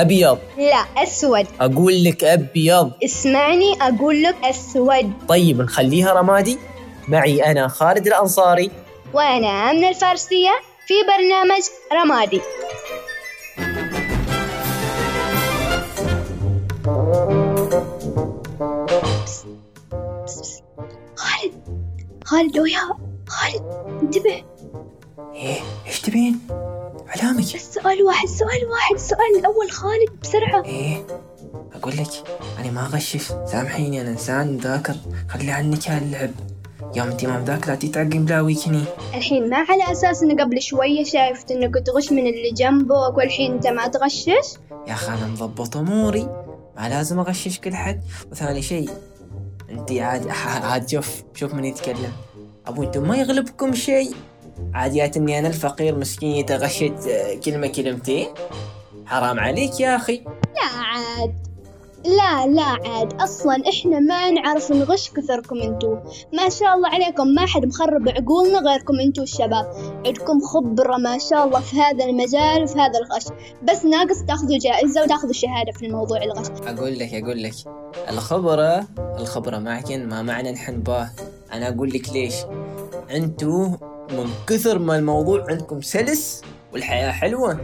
أبيض. لا أسود. أقول لك أبيض. اسمعني أقول لك أسود. طيب نخليها رمادي. معي أنا خالد الأنصاري. وأنا آمنة الفارسية في برنامج رمادي. خالد خالد لو يا خالد انتبه. إيه إيش تبين؟ علامك. بس سؤال واحد سؤال واحد السؤال الأول خالد بسرعة. إيه أقول لك أنا ما أغشش. سامحيني أنا إنسان مذاكر خلي عنك هاللعب يوم أنت ما مذاكرة تتعقم بلاويكني الحين ما على أساس إنه قبل شوية شايفت إنك تغش من اللي جنبك والحين أنت ما تغشش؟ يا أخي أنا مضبط أموري. ما لازم أغشش كل حد. وثاني شيء أنت عاد عاد شوف شوف من يتكلم. أبو أنتم ما يغلبكم شيء. عاديات اني أنا الفقير مسكين تغشيت آه، كلمة كلمتين. حرام عليك يا أخي. لا عاد. لا لا عاد. أصلا إحنا ما نعرف نغش كثركم أنتو. ما شاء الله عليكم. ما حد مخرب عقولنا غيركم أنتو الشباب. عندكم خبرة ما شاء الله في هذا المجال وفي هذا الغش. بس ناقص تاخذوا جائزة وتاخذوا شهادة في الموضوع الغش. أقول لك أقول لك. الخبرة الخبرة معكن ما معنى الحنباه أنا أقول لك ليش. أنتو من كثر ما الموضوع عندكم سلس والحياة حلوة.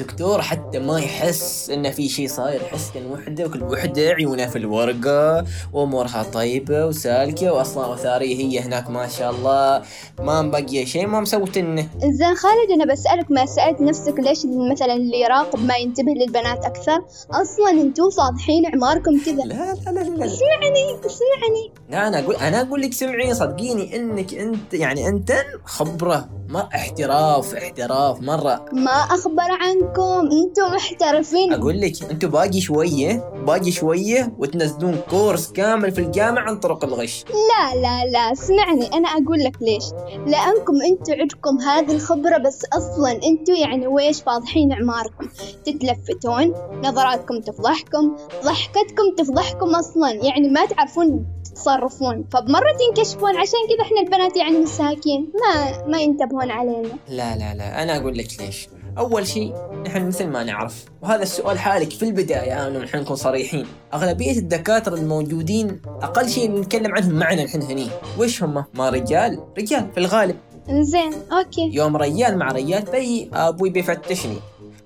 الدكتور حتى ما يحس انه في شيء صاير يحس إن وحدة وكل وحدة عيونها في الورقة وأمورها طيبة وسالكة وأصلا وثارية هي هناك ما شاء الله. ما مبقيه شيء ما مسوت انه زين خالد أنا بسألك ما سألت نفسك ليش مثلا اللي يراقب ما ينتبه للبنات أكثر؟ أصلا انتو فاضحين عماركم كذا. لا لا لا لا, لا. اسمعني اسمعني. لا أنا أقول أنا أقول لك سمعي صدقيني إنك أنت يعني أنت خبرة. ما احتراف احتراف. مرة ما أخبر عنكم انتو محترفين. أقول لك أنتم باقي شوية باقي شوية وتنزلون كورس كامل في الجامعة عن طرق الغش. لا لا لا اسمعني أنا أقول لك ليش. لأنكم أنتوا عندكم هذه الخبرة بس أصلا أنتوا يعني ويش فاضحين أعماركم؟ تتلفتون نظراتكم تفضحكم ضحكتكم تفضحكم أصلا. يعني ما تعرفون تتصرفون. فبمرة تنكشفون عشان كذا إحنا البنات يعني مساكين. ما ما ينتبهون. علينا. لا لا لا أنا أقول لك ليش. أول شيء نحن مثل ما نعرف وهذا السؤال حالك في البداية انا نحن نكون صريحين. أغلبية الدكاترة الموجودين أقل شيء نتكلم عنهم معنا نحن هني. وش هم؟ ما رجال؟ رجال في الغالب. زين أوكي. يوم ريال مع ريال بي أبوي بيفتشني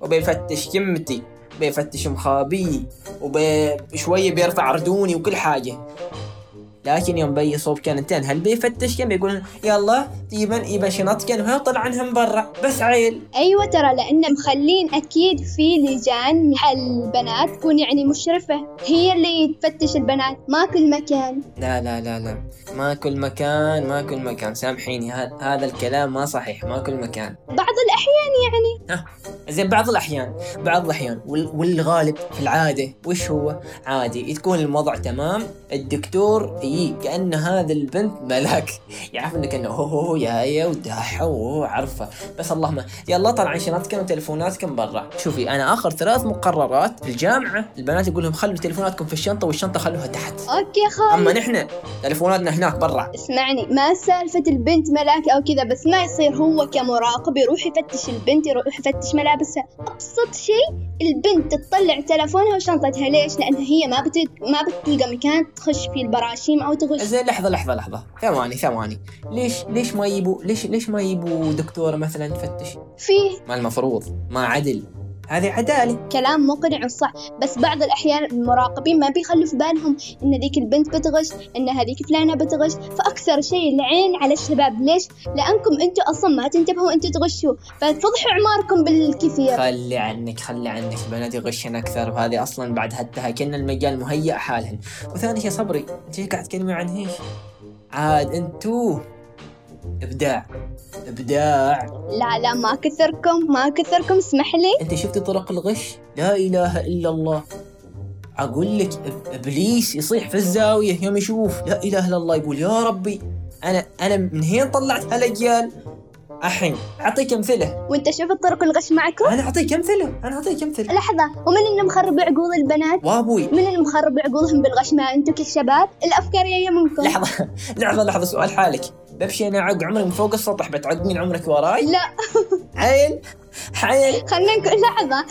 وبيفتش كمتي بيفتش مخابي وشوية بيرفع ردوني وكل حاجة. لكن يوم بي صوب كانتين هل بيفتش كم؟ يقول يلا جيبا يبا شنطكن وها طلع عنهم برا. بس عيل. أيوه ترى لأن مخلين أكيد في لجان البنات تكون يعني مشرفة. هي اللي تفتش البنات ما كل مكان. لا لا لا لا. ما كل مكان ما كل مكان. سامحيني ها- هذا الكلام ما صحيح. ما كل مكان. بعض الأحيان يعني. زين بعض الأحيان. بعض الأحيان. وال- والغالب في العادة وش هو؟ عادي. تكون الوضع تمام. الدكتور يجي كأن هذا البنت ملاك. يعرف انك انه هو هو يا هي وداحة وهو عارفة بس اللهم يلا طلع شنطكم وتلفوناتكم برا. شوفي أنا آخر ثلاث مقررات في الجامعة البنات يقول لهم خلوا تلفوناتكم في الشنطة والشنطة خلوها تحت. أوكي خالد أما نحن تلفوناتنا هناك برا. اسمعني ما سالفة البنت ملاك أو كذا بس ما يصير هو كمراقب يروح يفتش البنت يروح يفتش ملابسها. أبسط شيء البنت تطلع تلفونها وشنطتها. ليش؟ لأن هي ما بت... ما بتلقى مكان تخش فيه البراشيم أو تغش زين لحظة لحظة لحظة. ثواني ثواني. ليش ليش ما يبوا ليش ليش ما يبوا دكتورة مثلا تفتش؟ فيه ما المفروض ما عدل. هذه عدالة. كلام مقنع وصح بس بعض الأحيان المراقبين ما بيخلوا في بالهم إن ذيك البنت بتغش إن هذيك فلانة بتغش. فأكثر شيء العين على الشباب. ليش؟ لأنكم أنتوا أصلا ما تنتبهوا أنتوا تغشوا. فتفضحوا عماركم بالكثير. خلي عنك خلي عنك البنات يغشن أكثر. وهذه أصلا بعد حتى كأن المجال مهيأ حالهن. وثاني شيء صبري. انت إيش قاعد تكلمي عن إيش عاد أنتو. إبداع. إبداع. لا لا ما كثركم ما كثركم اسمح لي. أنت شفتي طرق الغش؟ لا إله إلا الله. أقول لك إبليس يصيح في الزاوية يوم يشوف. لا إله إلا الله يقول يا ربي أنا أنا من هين طلعت هالأجيال؟ الحين أعطيك أمثلة. وأنت شفت طرق الغش معكم؟ أنا أعطيك أمثلة أنا أعطيك أمثلة. لحظة ومن اللي مخرب عقول البنات؟ وابوي من اللي مخرب عقولهم بالغش ما أنتم كشباب؟ الأفكار جاية منكم لحظة لحظة لحظة سؤال حالك. بمشي أنا اعق عمري من فوق السطح بتعقين عمرك وراي؟ لا. عيل. حيل. خلينا نقول لحظة.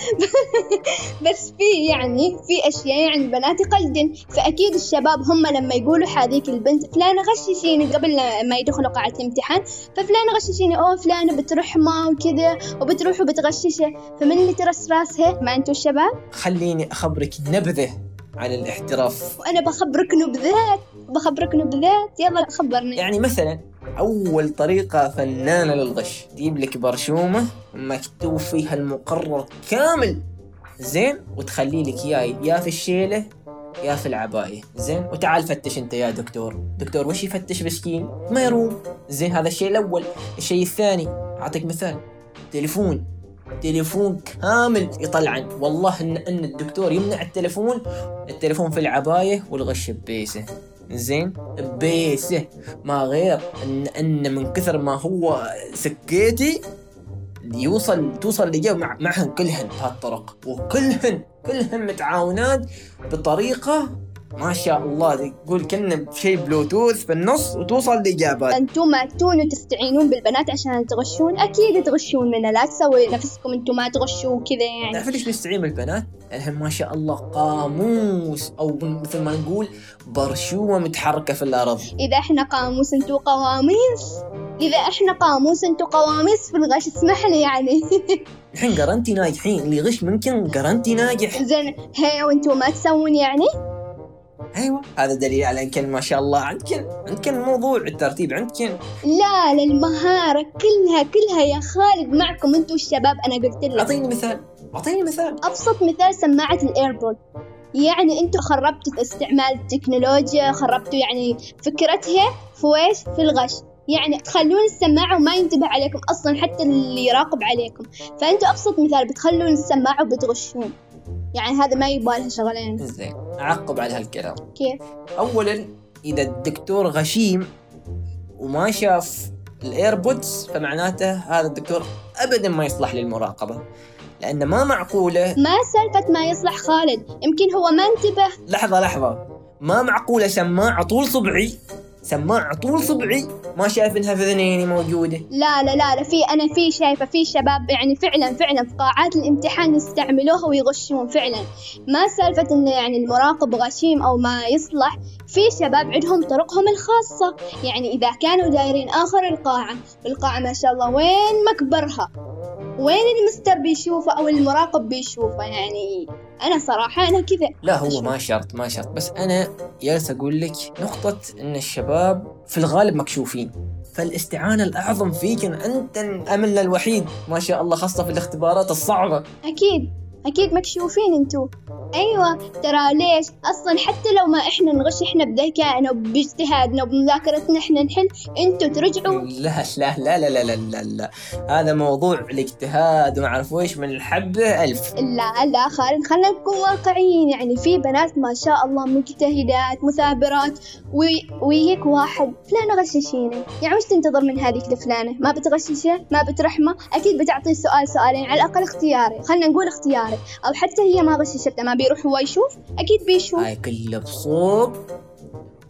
بس في يعني في أشياء يعني البنات يقلدن فأكيد الشباب هم لما يقولوا هذيك البنت فلانة غششيني قبل ما يدخلوا قاعة الامتحان. ففلانة غششيني أوه فلانة بتروح ما وكذا وبتروح وبتغششه. فمن اللي ترس راسها ما أنتوا الشباب؟ خليني أخبرك نبذة عن الاحتراف. وأنا بخبرك نبذات. بخبرك نبذات. يلا خبرني. يعني مثلا أول طريقة فنانة للغش. تجيب لك برشومة مكتوب فيها المقرر كامل. زين؟ وتخلي لك إياه يا في الشيلة يا في العباية. زين؟ وتعال فتش أنت يا دكتور. دكتور وش يفتش مسكين؟ ما يروم. زين؟ هذا الشيء الأول. الشيء الثاني أعطيك مثال. تليفون. تليفون كامل يطلعن. والله ان إن الدكتور يمنع التليفون. التليفون في العباية والغش ببيسه. زين؟ بيسه. ما غير ان إن من كثر ما هو سكيتي يوصل توصل لجو مع معهن كلهن بهالطرق. وكلهن كلهن متعاونات بطريقة ما شاء الله تقول كنا بشيء بلوتوث بالنص وتوصل لإجابات أنتم ما تونوا تستعينون بالبنات عشان تغشون؟ أكيد تغشون منها لا تسوي نفسكم أنتم ما تغشوا وكذا يعني. تعرف ليش نستعين بالبنات؟ لأنهم ما شاء الله قاموس أو مثل ما نقول برشومة متحركة في الأرض. إذا إحنا قاموس أنتوا قواميس. إذا إحنا قاموس أنتوا قواميس في الغش اسمح لي يعني. الحين قرنتي ناجحين اللي يغش ممكن قرنتي ناجح. زين هي وأنتوا ما تسوون يعني؟ أيوه. هذا دليل على انكن ما شاء الله عندكن عندكن الموضوع الترتيب عندكن لا المهارة كلها كلها يا خالد معكم أنتوا الشباب أنا قلت لك. أعطيني مثال. أعطيني مثال. أبسط مثال سماعة الإيربود. يعني أنتوا خربتوا استعمال التكنولوجيا خربتوا يعني فكرتها في ويش في الغش. يعني تخلون السماعة وما ينتبه عليكم أصلا حتى اللي يراقب عليكم. فأنتوا أبسط مثال بتخلون السماعة وبتغشون. يعني هذا ما يبالها شغلين. زين أعقب على هالكلام. كيف؟ اولا إذا الدكتور غشيم وما شاف الإيربودز فمعناته هذا الدكتور ابدا ما يصلح للمراقبة لأن ما معقولة ما سالفة ما يصلح خالد يمكن هو ما انتبه. لحظة لحظة. ما معقولة سماعة طول صبعي سماعه طول صبعي. ما شايف إنها في اذنيني موجودة. لا لا لا لا في أنا في شايفة في شباب يعني فعلا فعلا في قاعات الامتحان يستعملوها ويغشون فعلا. ما سالفة إنه يعني المراقب غشيم أو ما يصلح في شباب عندهم طرقهم الخاصة. يعني إذا كانوا دايرين آخر القاعة والقاعة ما شاء الله وين مكبرها؟ وين المستر بيشوفه أو المراقب بيشوفه؟ يعني أنا صراحة أنا كذا. لا هو ما شرط ما شرط. بس أنا جالس أقول لك نقطة إن الشباب في الغالب مكشوفين. فالاستعانة الأعظم فيك إن أنت أملنا الوحيد. ما شاء الله خاصة في الاختبارات الصعبة. أكيد أكيد مكشوفين أنتو. أيوة ترى ليش؟ أصلا حتى لو ما إحنا نغش إحنا بذكائنا وباجتهادنا وبمذاكرتنا إحنا نحل انتو ترجعوا. لا لا لا لا لا لا لا, لا. هذا موضوع الاجتهاد وما أعرف ويش من الحبة ألف. لا لا خالد خلينا نكون واقعيين. يعني في بنات ما شاء الله مجتهدات مثابرات وي- ويجيك واحد فلانة غششيني يعني وش تنتظر من هذيك الفلانة؟ ما بتغششه؟ ما بترحمه؟ أكيد بتعطيه سؤال سؤالين على الأقل اختياري. خلينا نقول اختياري. أو حتى هي ما غششته ما بيروح هو يشوف؟ أكيد بيشوف. هاي كله بصوب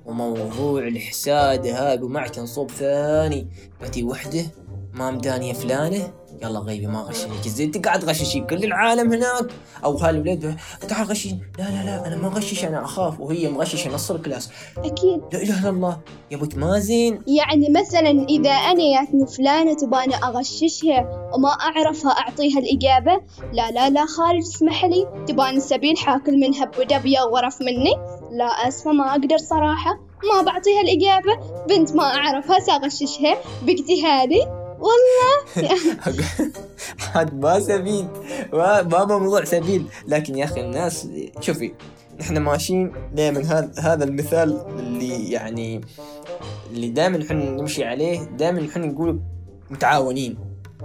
وموضوع الحساد هذا ومعك صوب ثاني. بتي وحدة ما مدانية فلانة. يلا غيبي ما غششك زي انت قاعد تغششين. كل العالم هناك أو هالولاد تعال غشين. لا لا لا أنا ما غشش أنا أخاف. وهي مغششة نص الكلاس. أكيد. لا إله إلا الله. يا أبوك مازن يعني مثلا إذا أنا ياتني فلانة تباني أغششها وما أعرفها أعطيها الإجابة لا لا لا خالد اسمح لي. تباني سبيل حاكل منها بدبية وغرف مني. لا أسفة ما أقدر صراحة. ما بعطيها الإجابة. بنت ما أعرفها سأغششها. باجتهادي والله. هذا ما سبيل. ما ما موضوع سبيل. لكن يا أخي الناس شوفي نحن ماشيين دائما هذا هذا المثال اللي يعني اللي دائما نحن نمشي عليه. دائما نحن نقول متعاونين.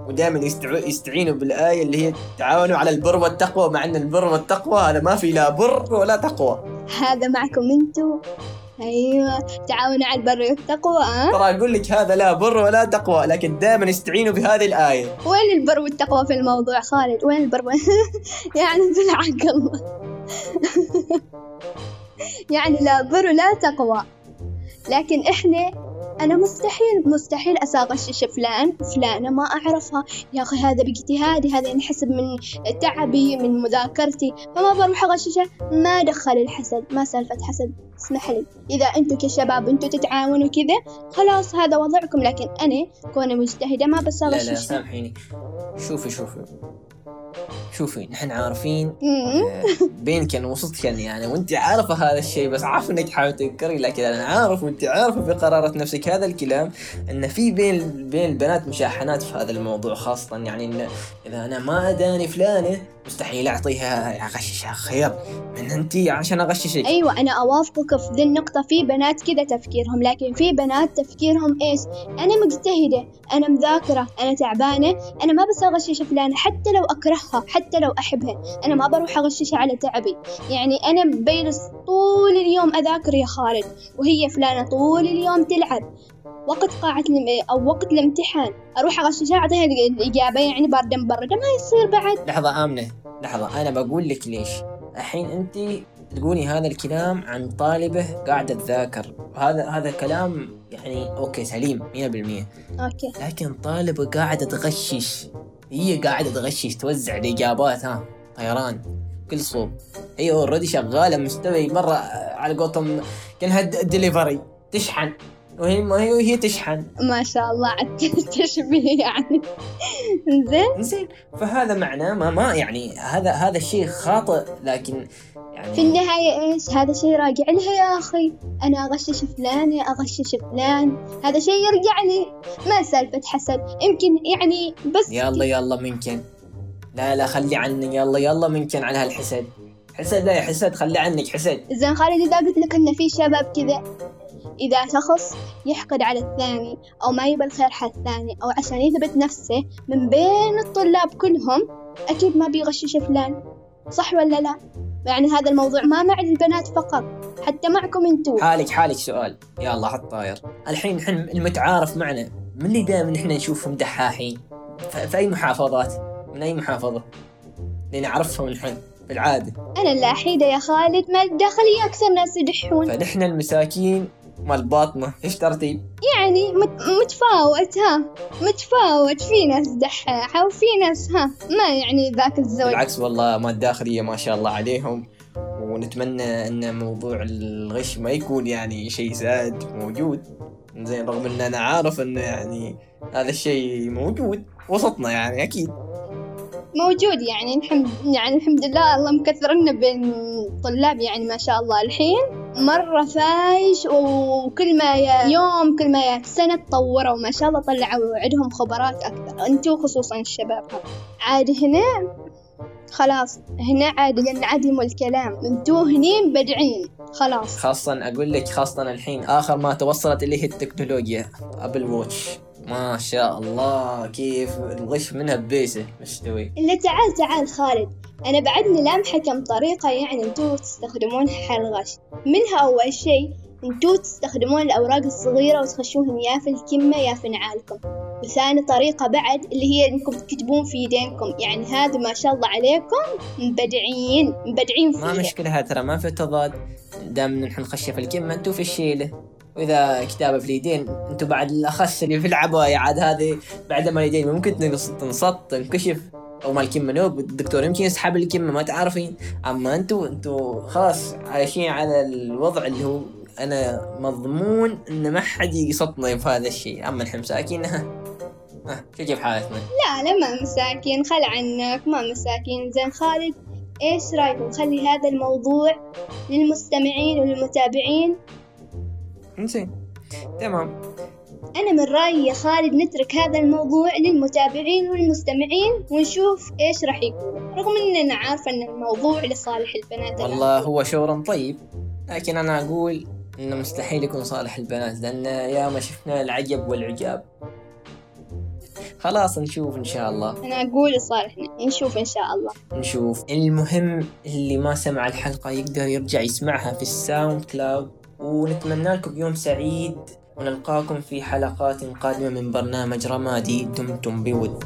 ودائما يستع- يستعينوا بالآية اللي هي تعاونوا على البر والتقوى. مع أن البر والتقوى هذا ما في لا بر ولا تقوى. هذا معكم أنتو. أيوة. تعاونوا على البر والتقوى أه؟ ترى أقول لك هذا لا بر ولا تقوى لكن دائما يستعينوا بهذه الآية. وين البر والتقوى في الموضوع خالد؟ وين البر؟ يعني بالعقل. يعني لا بر ولا تقوى. لكن إحنا أنا مستحيل مستحيل أغشش فلان فلانة ما أعرفها. يا أخي هذا باجتهادي هذا ينحسب من تعبي من مذاكرتي. فما بروح أغششه ما دخل الحسد ما سالفة حسد. اسمح لي. إذا أنتوا كشباب أنتوا تتعاونوا كذا خلاص هذا وضعكم. لكن أنا كوني مجتهدة ما بس لا لا سامحيني. شوفي شوفي. شوفي نحن عارفين. آه، بينك وسطك يعني وانت عارفة هذا الشيء بس عارف إنك تحاول تنكري لكن أنا عارف وانت عارفة في قرارة نفسك هذا الكلام إن في بين بين البنات مشاحنات في هذا الموضوع خاصة يعني إن إذا أنا ما أداني فلانة مستحيل أعطيها أغششها خير من انت عشان أغششك أيوة أنا أوافقك في ذي النقطة في بنات كذا تفكيرهم لكن في بنات تفكيرهم إيش أنا مجتهدة أنا مذاكرة أنا تعبانة أنا ما بس أغشش فلانة حتى لو أكرهها حتى لو أحبها. أنا ما بروح أغششها على تعبي. يعني أنا بجلس طول اليوم أذاكر يا خالد وهي فلانة طول اليوم تلعب. وقت قاعة. أو وقت الامتحان. أروح أغششها أعطيها الإجابة يعني باردة مبردة ما يصير بعد. لحظة آمنة لحظة. أنا بقول لك ليش؟ الحين أنت تقولي هذا الكلام عن طالبة قاعدة تذاكر. وهذا هذا كلام يعني أوكي سليم 100% أوكي. لكن طالبة قاعدة تغشش. هي قاعدة تغشش توزع الإجابات ها طيران كل صوب. هي already شغالة مستوي مرة على قولتهم كأنها دليفري تشحن. وهي ما هي وهي تشحن. ما شاء الله عاد تشبيه يعني. زين. زين فهذا معناه ما ما يعني هذا هذا الشيء خاطئ لكن يعني في النهاية إيش؟ هذا شيء راجع لها يا أخي. أنا أغشش فلان أغشش فلان. هذا شيء يرجع لي. ما سالفة حسد. يمكن يعني بس يلا يلا ممكن لا لا خلي عني يلا يلا ممكن على هالحسد. حسد لا يا حسد خلي عنك حسد. زين خالد إذا قلت لك إن في شباب كذا إذا شخص يحقد على الثاني أو ما يبى الخير حق الثاني أو عشان يثبت نفسه من بين الطلاب كلهم أكيد ما بيغشش فلان. صح ولا لا؟ يعني هذا الموضوع ما مع البنات فقط حتى معكم أنتوا حالك حالك سؤال. يلا حط طاير. الحين نحن المتعارف معنا من اللي دائما نحن نشوفهم دحاحين؟ في أي محافظات؟ من أي محافظة؟ اللي نعرفهم نحن بالعادة. أنا الوحيدة يا خالد ما داخلي أكثر ناس يدحون. فنحن المساكين مال باطنه. إيش ترتيب؟ يعني مت- متفاوت ها. متفاوت. في ناس دحاحة وفي ناس ها. ما يعني ذاك الزوج بالعكس والله ما الداخليه ما شاء الله عليهم. ونتمنى إن موضوع الغش ما يكون يعني شيء زاد موجود. زين رغم إن أنا عارف انه يعني هذا الشيء موجود. وسطنا يعني أكيد. موجود يعني الحمد يعني الحمد لله الله مكثرنا بين الطلاب يعني ما شاء الله الحين. مرة فايش وكل ما يوم كل ما سنة تطوروا ما شاء الله طلعوا عندهم خبرات أكثر. أنتوا خصوصا الشباب. عاد هنا خلاص. هنا عاد ينعدموا الكلام. أنتوا هني مبدعين. خلاص. خاصة أقول لك خاصة الحين آخر ما توصلت إليه التكنولوجيا. أبل واتش ما شاء الله. كيف الغش منها ببيسه إلا تعال تعال خالد. أنا بعدني لامحة كم طريقة يعني أنتوا تستخدمونها حل الغش منها أول شيء أنتوا تستخدمون الأوراق الصغيرة وتخشوهن يا في الكمة يا في نعالكم. وثاني طريقة بعد اللي هي إنكم تكتبون في يدينكم. يعني هذا ما شاء الله عليكم مبدعين مبدعين ما فيها. مشكلة ترى ما في تضاد. دام نحن نخش في الكمة انتو في الشيلة وإذا كتابة في اليدين انتو بعد الأخص اللي في العباية عاد هذه بعد ما اليدين ممكن تنقص تنصط تنكشف. أو ما الكمة نوب الدكتور يمكن يسحب الكمة ما تعرفين. أما أنتو أنتو خلاص عايشين على الوضع اللي هو أنا مضمون إن ما حد يقسطني في هذا الشيء. أما نحن مساكين كيف حالتنا لا لا ما مساكين. خل عنك ما مساكين. زين خالد إيش رايكم خلي هذا الموضوع للمستمعين والمتابعين؟ زين تمام. أنا من رأيي يا خالد نترك هذا الموضوع للمتابعين والمستمعين ونشوف إيش راح يقولوا رغم إننا عارفة إن الموضوع لصالح البنات. والله هو شعور طيب لكن أنا أقول إنه مستحيل يكون صالح البنات لأن يا ما شفنا العجب والعجاب. خلاص نشوف إن شاء الله. أنا أقول لصالحنا نشوف إن شاء الله. نشوف. المهم اللي ما سمع الحلقة يقدر يرجع يسمعها في الساوند كلاود ونتمنى لكم يوم سعيد. ونلقاكم في حلقات قادمة من برنامج رمادي دمتم بود.